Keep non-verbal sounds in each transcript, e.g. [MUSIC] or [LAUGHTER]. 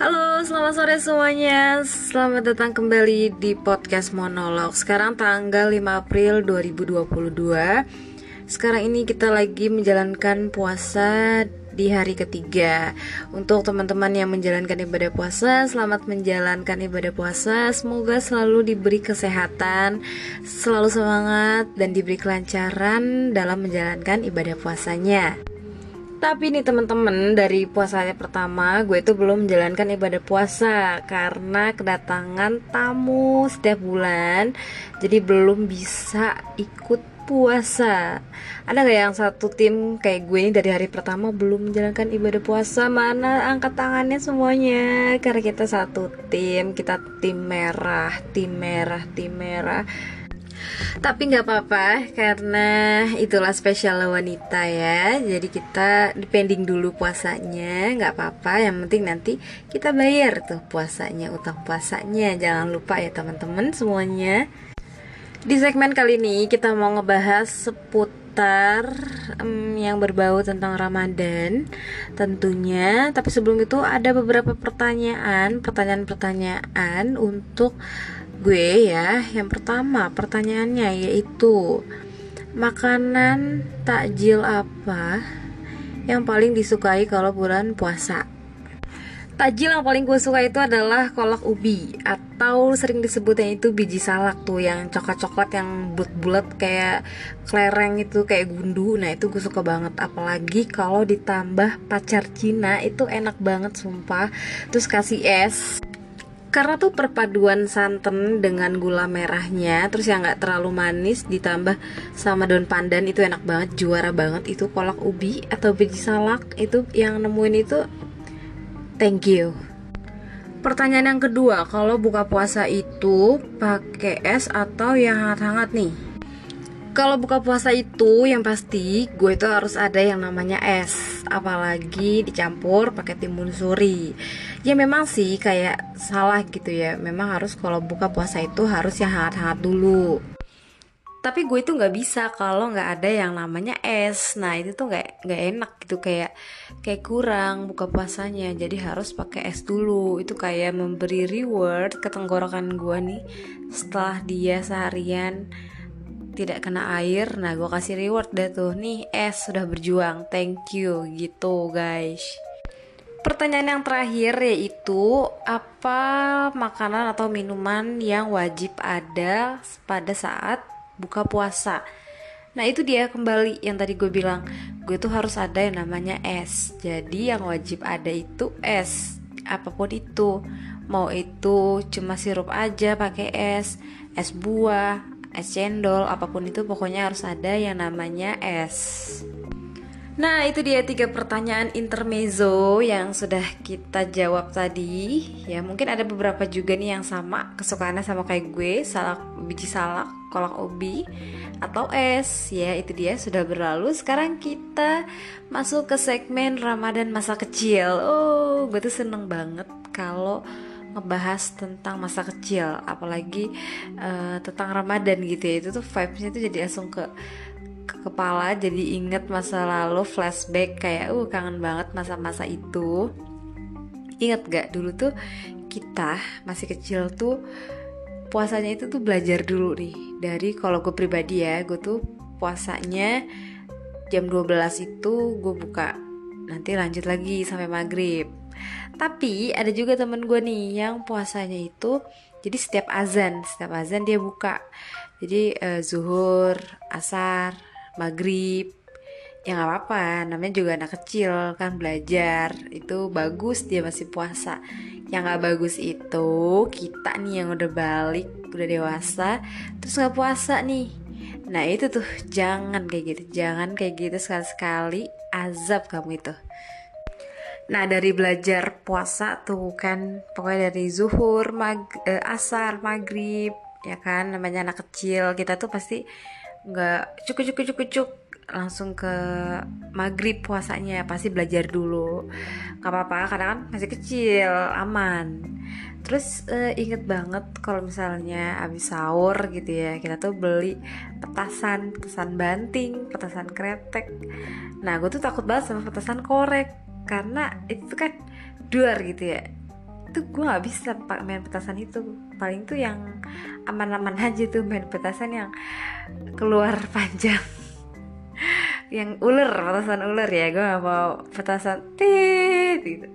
Halo, selamat sore semuanya. Selamat datang kembali di podcast monolog. Sekarang tanggal 5 April 2022. Sekarang ini kita lagi menjalankan puasa di hari ketiga. Untuk teman-teman yang menjalankan ibadah puasa, selamat menjalankan ibadah puasa. Semoga selalu diberi kesehatan, selalu semangat dan diberi kelancaran dalam menjalankan ibadah puasanya. Tapi nih teman-teman dari puasanya pertama gue itu belum menjalankan ibadah puasa karena kedatangan tamu setiap bulan jadi belum bisa ikut puasa. Ada gak yang satu tim kayak gue ini dari hari pertama belum menjalankan ibadah puasa? Mana angkat tangannya semuanya? Karena kita satu tim, kita tim merah, tim merah, tim merah tapi nggak apa-apa karena itulah spesial wanita ya. Jadi kita depending dulu puasanya nggak apa-apa. Yang penting nanti kita bayar tuh puasanya utang puasanya. Jangan lupa ya teman-teman semuanya. Di segmen kali ini kita mau ngebahas seputar yang berbau tentang Ramadan tentunya. Tapi sebelum itu ada beberapa pertanyaan pertanyaan-pertanyaan untuk gue ya yang pertama pertanyaannya yaitu makanan takjil apa yang paling disukai kalau bulan puasa Takjil yang paling gue suka itu adalah kolak ubi atau sering disebutnya itu biji salak tuh yang coklat-coklat yang bulat-bulat kayak kelereng itu kayak gundu. Nah itu gue suka banget apalagi kalau ditambah pacar Cina itu enak banget sumpah. Terus kasih es karena tuh perpaduan santan dengan gula merahnya terus yang nggak terlalu manis ditambah sama daun pandan itu enak banget juara banget. Itu kolak ubi atau biji salak itu yang nemuin itu thank you. Pertanyaan yang kedua kalau buka puasa itu pakai es atau yang hangat-hangat nih? Kalau buka puasa itu yang pasti gue itu harus ada yang namanya es apalagi dicampur pakai timun suri ya memang sih kayak salah gitu ya. Memang harus kalau buka puasa itu harus yang hangat-hangat dulu. Tapi gue itu nggak bisa kalau nggak ada yang namanya es. Nah itu tuh nggak nggak enak gitu. Kayak kayak kurang buka puasanya. Jadi harus pakai es dulu. Itu kayak memberi reward ke tenggorokan gue nih setelah dia seharian tidak kena air. Nah gue kasih reward deh tuh. Nih es sudah berjuang. Thank you. Gitu guys pertanyaan yang terakhir yaitu apa makanan atau minuman yang wajib ada pada saat buka puasa? Nah itu dia kembali yang tadi gue bilang. Gue tuh harus ada yang namanya es. Jadi yang wajib ada itu es. Apa pun itu. Mau itu cuma sirup aja pakai es. Es buah es cendol apa pun itu pokoknya harus ada yang namanya es Nah itu dia tiga pertanyaan intermezzo yang sudah kita jawab tadi. Ya mungkin ada beberapa juga nih yang sama Kesukaannya sama kayak gue Salak biji salak, kolak ubi Atau es. Ya itu dia sudah berlalu. Sekarang kita masuk ke segmen Ramadan masa kecil. Oh gue tuh seneng banget kalau ngebahas tentang masa kecil. Apalagi uh, tentang Ramadan gitu ya. Itu tuh vibesnya tuh jadi langsung ke ke kepala jadi inget masa lalu flashback kayak uh kangen banget masa-masa itu. Inget gak dulu tuh kita masih kecil tuh puasanya itu tuh belajar dulu nih. Dari kalau gue pribadi ya gue tuh puasanya jam 12 itu gue buka nanti lanjut lagi sampai maghrib. Tapi ada juga temen gue nih yang puasanya itu jadi setiap azan, setiap azan dia buka. Jadi uh, zuhur, asar, maghrib, ya nggak apa-apa. Namanya juga anak kecil kan belajar itu bagus dia masih puasa. Yang nggak bagus itu kita nih yang udah balik, udah dewasa, terus nggak puasa nih. Nah itu tuh jangan kayak gitu, jangan kayak gitu sekali-sekali azab kamu itu. Nah dari belajar puasa tuh kan pokoknya dari zuhur, mag, eh, asar, maghrib, ya kan namanya anak kecil kita tuh pasti nggak cukup cukup cukup cuk langsung ke maghrib puasanya pasti belajar dulu. Nggak apa-apa karena kan masih kecil aman. Terus uh, inget banget kalau misalnya abis sahur gitu ya kita tuh beli petasan petasan banting petasan kretek. Nah gue tuh takut banget sama petasan korek karena itu kan duar gitu ya tuh gue nggak bisa main petasan itu. Paling tuh yang aman-aman aja tuh main petasan yang keluar [LAUGHS] panjang. Yang ular petasan ular ya. Gue gak mau petasan. Tit gitu.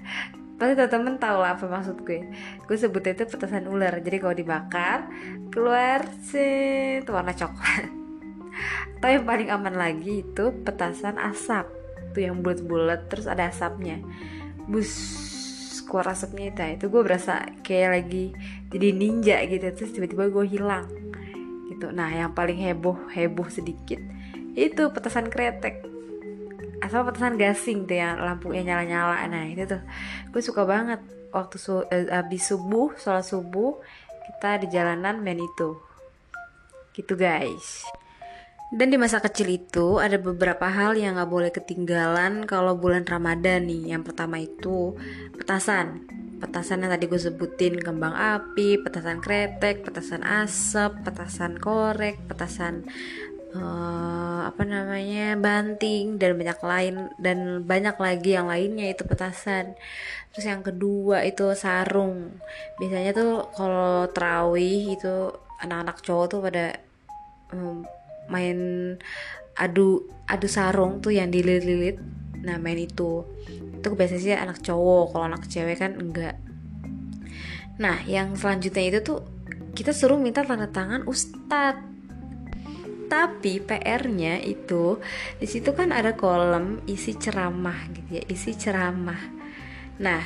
[LAUGHS] Pasti temen-temen tau lah apa maksud gue. Gue sebutnya itu petasan ular. Jadi kalau dibakar keluar sih warna coklat. [LAUGHS] Atau yang paling aman lagi itu petasan asap. Tuh yang bulat-bulat terus ada asapnya. Bus keluar asapnya itu. Itu gue berasa kayak lagi jadi ninja gitu. Terus tiba-tiba gue hilang gitu. Nah yang paling heboh heboh sedikit itu petasan kretek asal petasan gasing tuh yang lampunya nyala-nyala. Nah itu tuh gue suka banget waktu su eh, abis subuh sholat subuh kita di jalanan main itu. Gitu guys dan di masa kecil itu ada beberapa hal yang gak boleh ketinggalan kalau bulan Ramadan nih. Yang pertama itu petasan. Petasan yang tadi gue sebutin kembang api, petasan kretek, petasan asap, petasan korek, petasan uh, apa namanya banting dan banyak lain dan banyak lagi yang lainnya itu petasan terus yang kedua itu sarung biasanya tuh kalau terawih itu anak-anak cowok tuh pada um, main adu adu sarung tuh yang dililit-lilit. Nah main itu. Itu biasanya sih anak cowok. Kalau anak cewek kan enggak. Nah yang selanjutnya itu tuh kita suruh minta tanda tangan ustadz tapi PR-nya itu di situ kan ada kolom isi ceramah gitu ya isi ceramah. Nah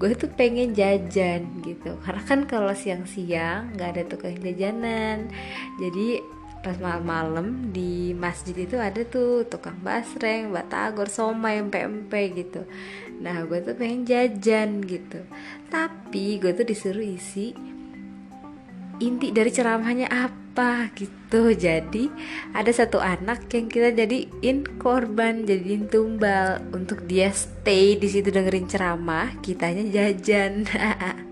gue tuh pengen jajan gitu. Karena kan kalau siang-siang nggak ada tukang jajanan. Jadi pas malam-malam di masjid itu ada tuh tukang basreng, batagor, somai, empe-empe gitu. Nah gue tuh pengen jajan gitu. Tapi gue tuh disuruh isi inti dari ceramahnya apa gitu jadi ada satu anak yang kita jadiin korban jadiin tumbal untuk dia stay di situ dengerin ceramah kitanya jajan [LAUGHS]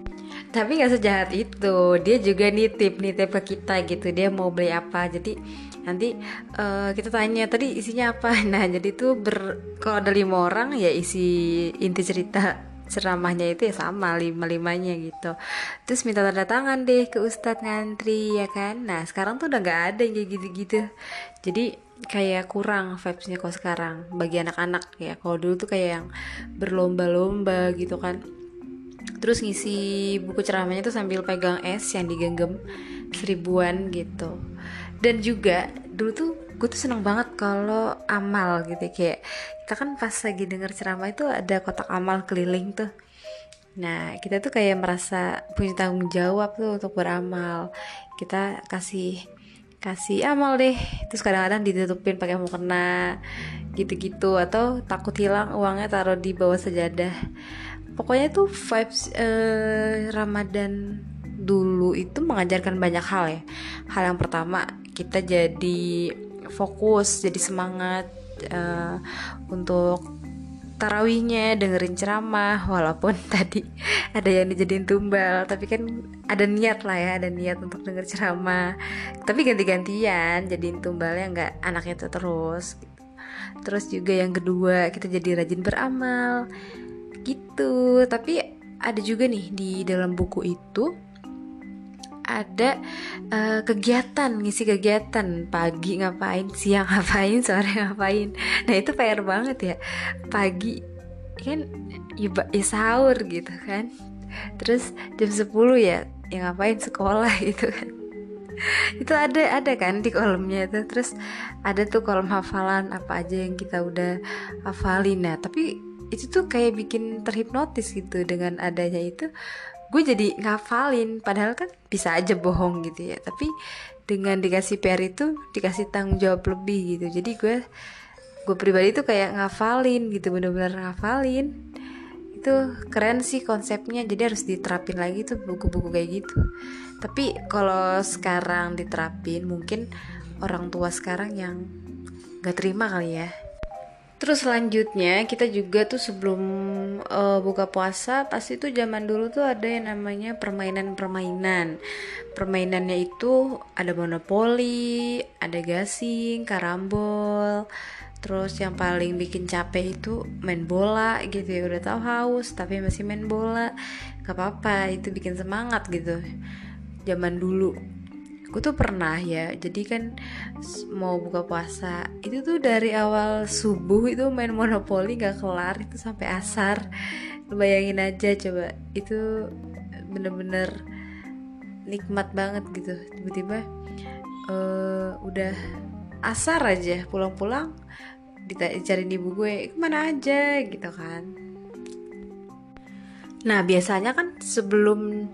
tapi nggak sejahat itu. Dia juga nitip nitip ke kita gitu. Dia mau beli apa. Jadi nanti uh, kita tanya tadi isinya apa? [LAUGHS] Nah jadi tuh ber kalau ada lima orang ya isi inti cerita ceramahnya itu ya sama lima limanya gitu. Terus minta tanda tangan deh ke ustadz ngantri ya kan? Nah sekarang tuh udah nggak ada yang kayak gitu-gitu. Jadi kayak kurang vibesnya kok sekarang. Bagi anak-anak ya. Kalau dulu tuh kayak yang berlomba-lomba gitu kan terus ngisi buku ceramahnya tuh sambil pegang es yang digenggam seribuan gitu. Dan juga dulu tuh gue tuh seneng banget kalau amal gitu ya. kayak kita kan pas lagi denger ceramah itu ada kotak amal keliling tuh. Nah kita tuh kayak merasa punya tanggung jawab tuh untuk beramal. Kita kasih kasih amal deh. Terus kadang-kadang ditutupin pakai mukena gitu-gitu atau takut hilang uangnya taruh di bawah sejadah pokoknya tuh vibes eh, Ramadan dulu itu mengajarkan banyak hal ya. Hal yang pertama kita jadi fokus jadi semangat uh, untuk tarawihnya dengerin ceramah walaupun [LAUGHS] tadi ada yang dijadiin tumbal tapi kan ada niat lah ya ada niat untuk denger ceramah. Tapi ganti-gantian jadiin tumbalnya nggak anaknya itu terus gitu. terus juga yang kedua kita jadi rajin beramal gitu. Tapi ada juga nih di dalam buku itu ada uh, kegiatan ngisi kegiatan. Pagi ngapain siang [LAUGHS] ngapain sore ngapain. Nah itu PR banget ya. Pagi kan ya, ya sahur gitu kan. Terus jam 10 ya yang ngapain sekolah [LAUGHS] gitu kan. Itu ada ada kan di kolomnya itu. Terus ada tuh kolom hafalan apa aja yang kita udah hafalin. Nah tapi itu tuh kayak bikin terhipnotis gitu dengan adanya itu. Gue jadi ngafalin padahal kan bisa aja bohong gitu ya. Tapi dengan dikasih PR itu dikasih tanggung jawab lebih gitu. Jadi gue gue pribadi tuh kayak ngafalin gitu bener-bener ngafalin. Itu keren sih konsepnya jadi harus diterapin lagi tuh buku-buku kayak gitu. Tapi kalau sekarang diterapin mungkin orang tua sekarang yang gak terima kali ya Terus selanjutnya kita juga tuh sebelum uh, buka puasa pasti tuh zaman dulu tuh ada yang namanya permainan-permainan. Permainannya itu ada monopoli, ada gasing, karambol, terus yang paling bikin capek itu main bola gitu ya udah tahu haus tapi masih main bola. Gak apa-apa itu bikin semangat gitu. Zaman dulu gue tuh pernah ya jadi kan mau buka puasa itu tuh dari awal subuh itu main monopoli gak kelar itu sampai asar. Bayangin aja coba itu bener-bener nikmat banget gitu. Tiba-tiba uh, udah asar aja pulang-pulang dicariin ibu gue ke mana aja? gitu kan nah biasanya kan sebelum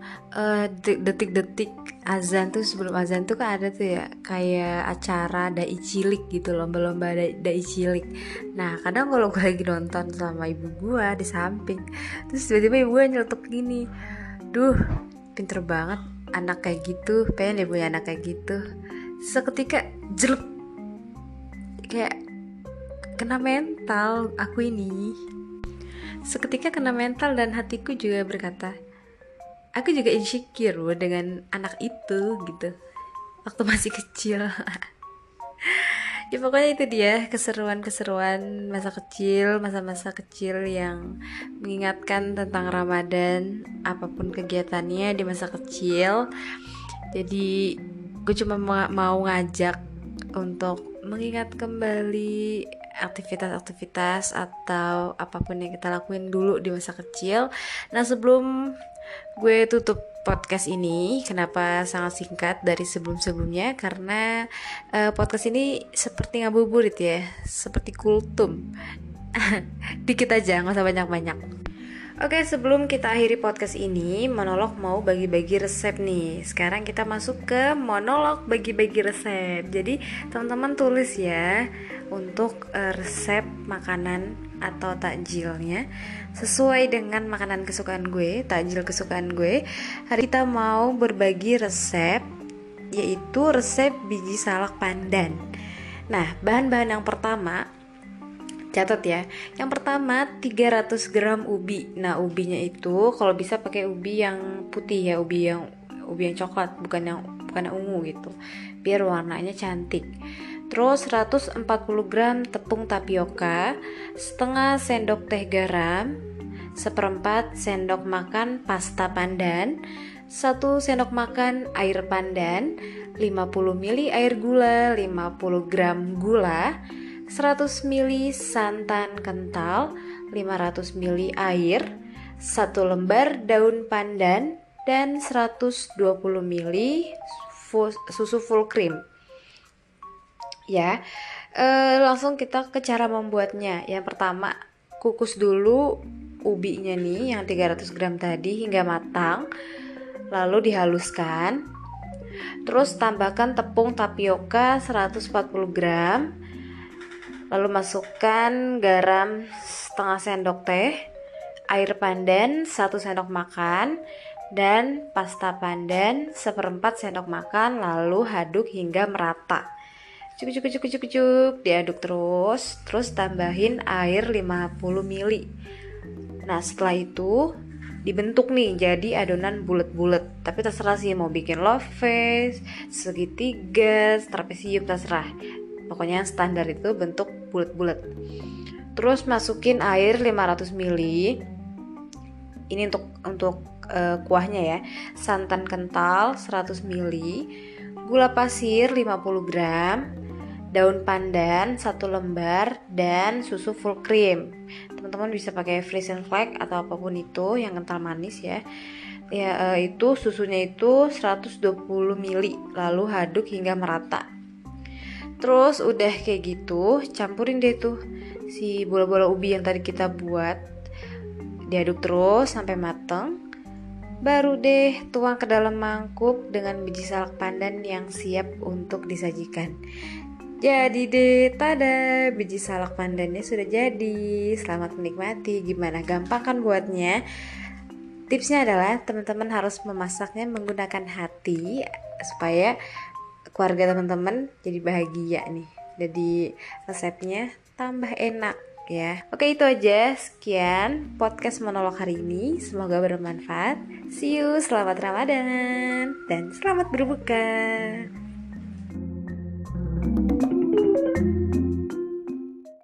detik detik-detik azan tuh sebelum azan tuh kan ada tuh ya kayak acara dai cilik gitu lomba-lomba dai, dai cilik. Nah kadang kalau gue lagi nonton sama ibu gue di samping terus tiba-tiba ibu gue nyeletuk gini duh pinter banget anak kayak gitu pengen ya punya anak kayak gitu. Seketika jelek. Kayak kena mental aku ini seketika kena mental dan hatiku juga berkata aku juga insecure loh dengan anak itu gitu. Waktu masih kecil. [LAUGHS] Ya pokoknya itu dia keseruan-keseruan masa kecil masa-masa kecil yang mengingatkan tentang Ramadan apa pun kegiatannya di masa kecil. Jadi gue cuma mau ngajak untuk mengingat kembali aktivitas-aktivitas atau apa pun yang kita lakuin dulu di masa kecil. Nah, sebelum gue tutup podcast ini, kenapa sangat singkat dari sebelum-sebelumnya? Karena uh, podcast ini seperti ngabuburit ya, seperti kultum. [LAUGHS] Dikit aja, nggak usah banyak-banyak. Oke, sebelum kita akhiri podcast ini, monolog mau bagi-bagi resep nih. Sekarang kita masuk ke monolog bagi-bagi resep. Jadi, teman-teman tulis ya untuk uh, resep makanan atau takjilnya sesuai dengan makanan kesukaan gue, takjil kesukaan gue. Hari kita mau berbagi resep yaitu resep biji salak pandan. Nah, bahan-bahan yang pertama Catat ya. Yang pertama 300 gram ubi. Nah, ubinya itu kalau bisa pakai ubi yang putih ya, ubi yang ubi yang coklat, bukan yang bukan yang ungu gitu. Biar warnanya cantik. Terus 140 gram tepung tapioka, setengah sendok teh garam, seperempat sendok makan pasta pandan, satu sendok makan air pandan, 50 ml air gula, 50 gram gula, 100 ml santan kental, 500 ml air, 1 lembar daun pandan, dan 120 ml susu full cream. Ya, e, langsung kita ke cara membuatnya. Yang pertama, kukus dulu ubinya nih yang 300 gram tadi hingga matang. Lalu dihaluskan. Terus tambahkan tepung tapioka 140 gram Lalu masukkan garam setengah sendok teh, air pandan satu sendok makan, dan pasta pandan seperempat sendok makan lalu aduk hingga merata. Cuk cuk cuk cuk cuk diaduk terus, terus tambahin air 50 ml. Nah, setelah itu dibentuk nih jadi adonan bulat-bulat. Tapi terserah sih mau bikin love face, segitiga, trapesium terserah pokoknya yang standar itu bentuk bulat-bulat. Terus masukin air 500 ml ini untuk untuk uh, kuahnya ya. Santan kental 100 ml gula pasir 50 gram. Daun pandan satu lembar dan susu full cream. Teman-teman bisa pakai and flake atau apa pun itu yang kental manis ya. Ya uh, itu susunya itu 120 ml lalu aduk hingga merata Terus udah kayak gitu, campurin deh tuh si bola-bola ubi yang tadi kita buat. Diaduk terus sampai mateng. Baru deh tuang ke dalam mangkuk dengan biji salak pandan yang siap untuk disajikan. Jadi deh, tada, biji salak pandannya sudah jadi. Selamat menikmati. Gimana gampang kan buatnya? Tipsnya adalah teman-teman harus memasaknya menggunakan hati supaya keluarga teman-teman jadi bahagia nih. Jadi resepnya tambah enak ya. Oke itu aja. Sekian podcast monolog hari ini. Semoga bermanfaat. See you. Selamat ramadan. Dan selamat berbuka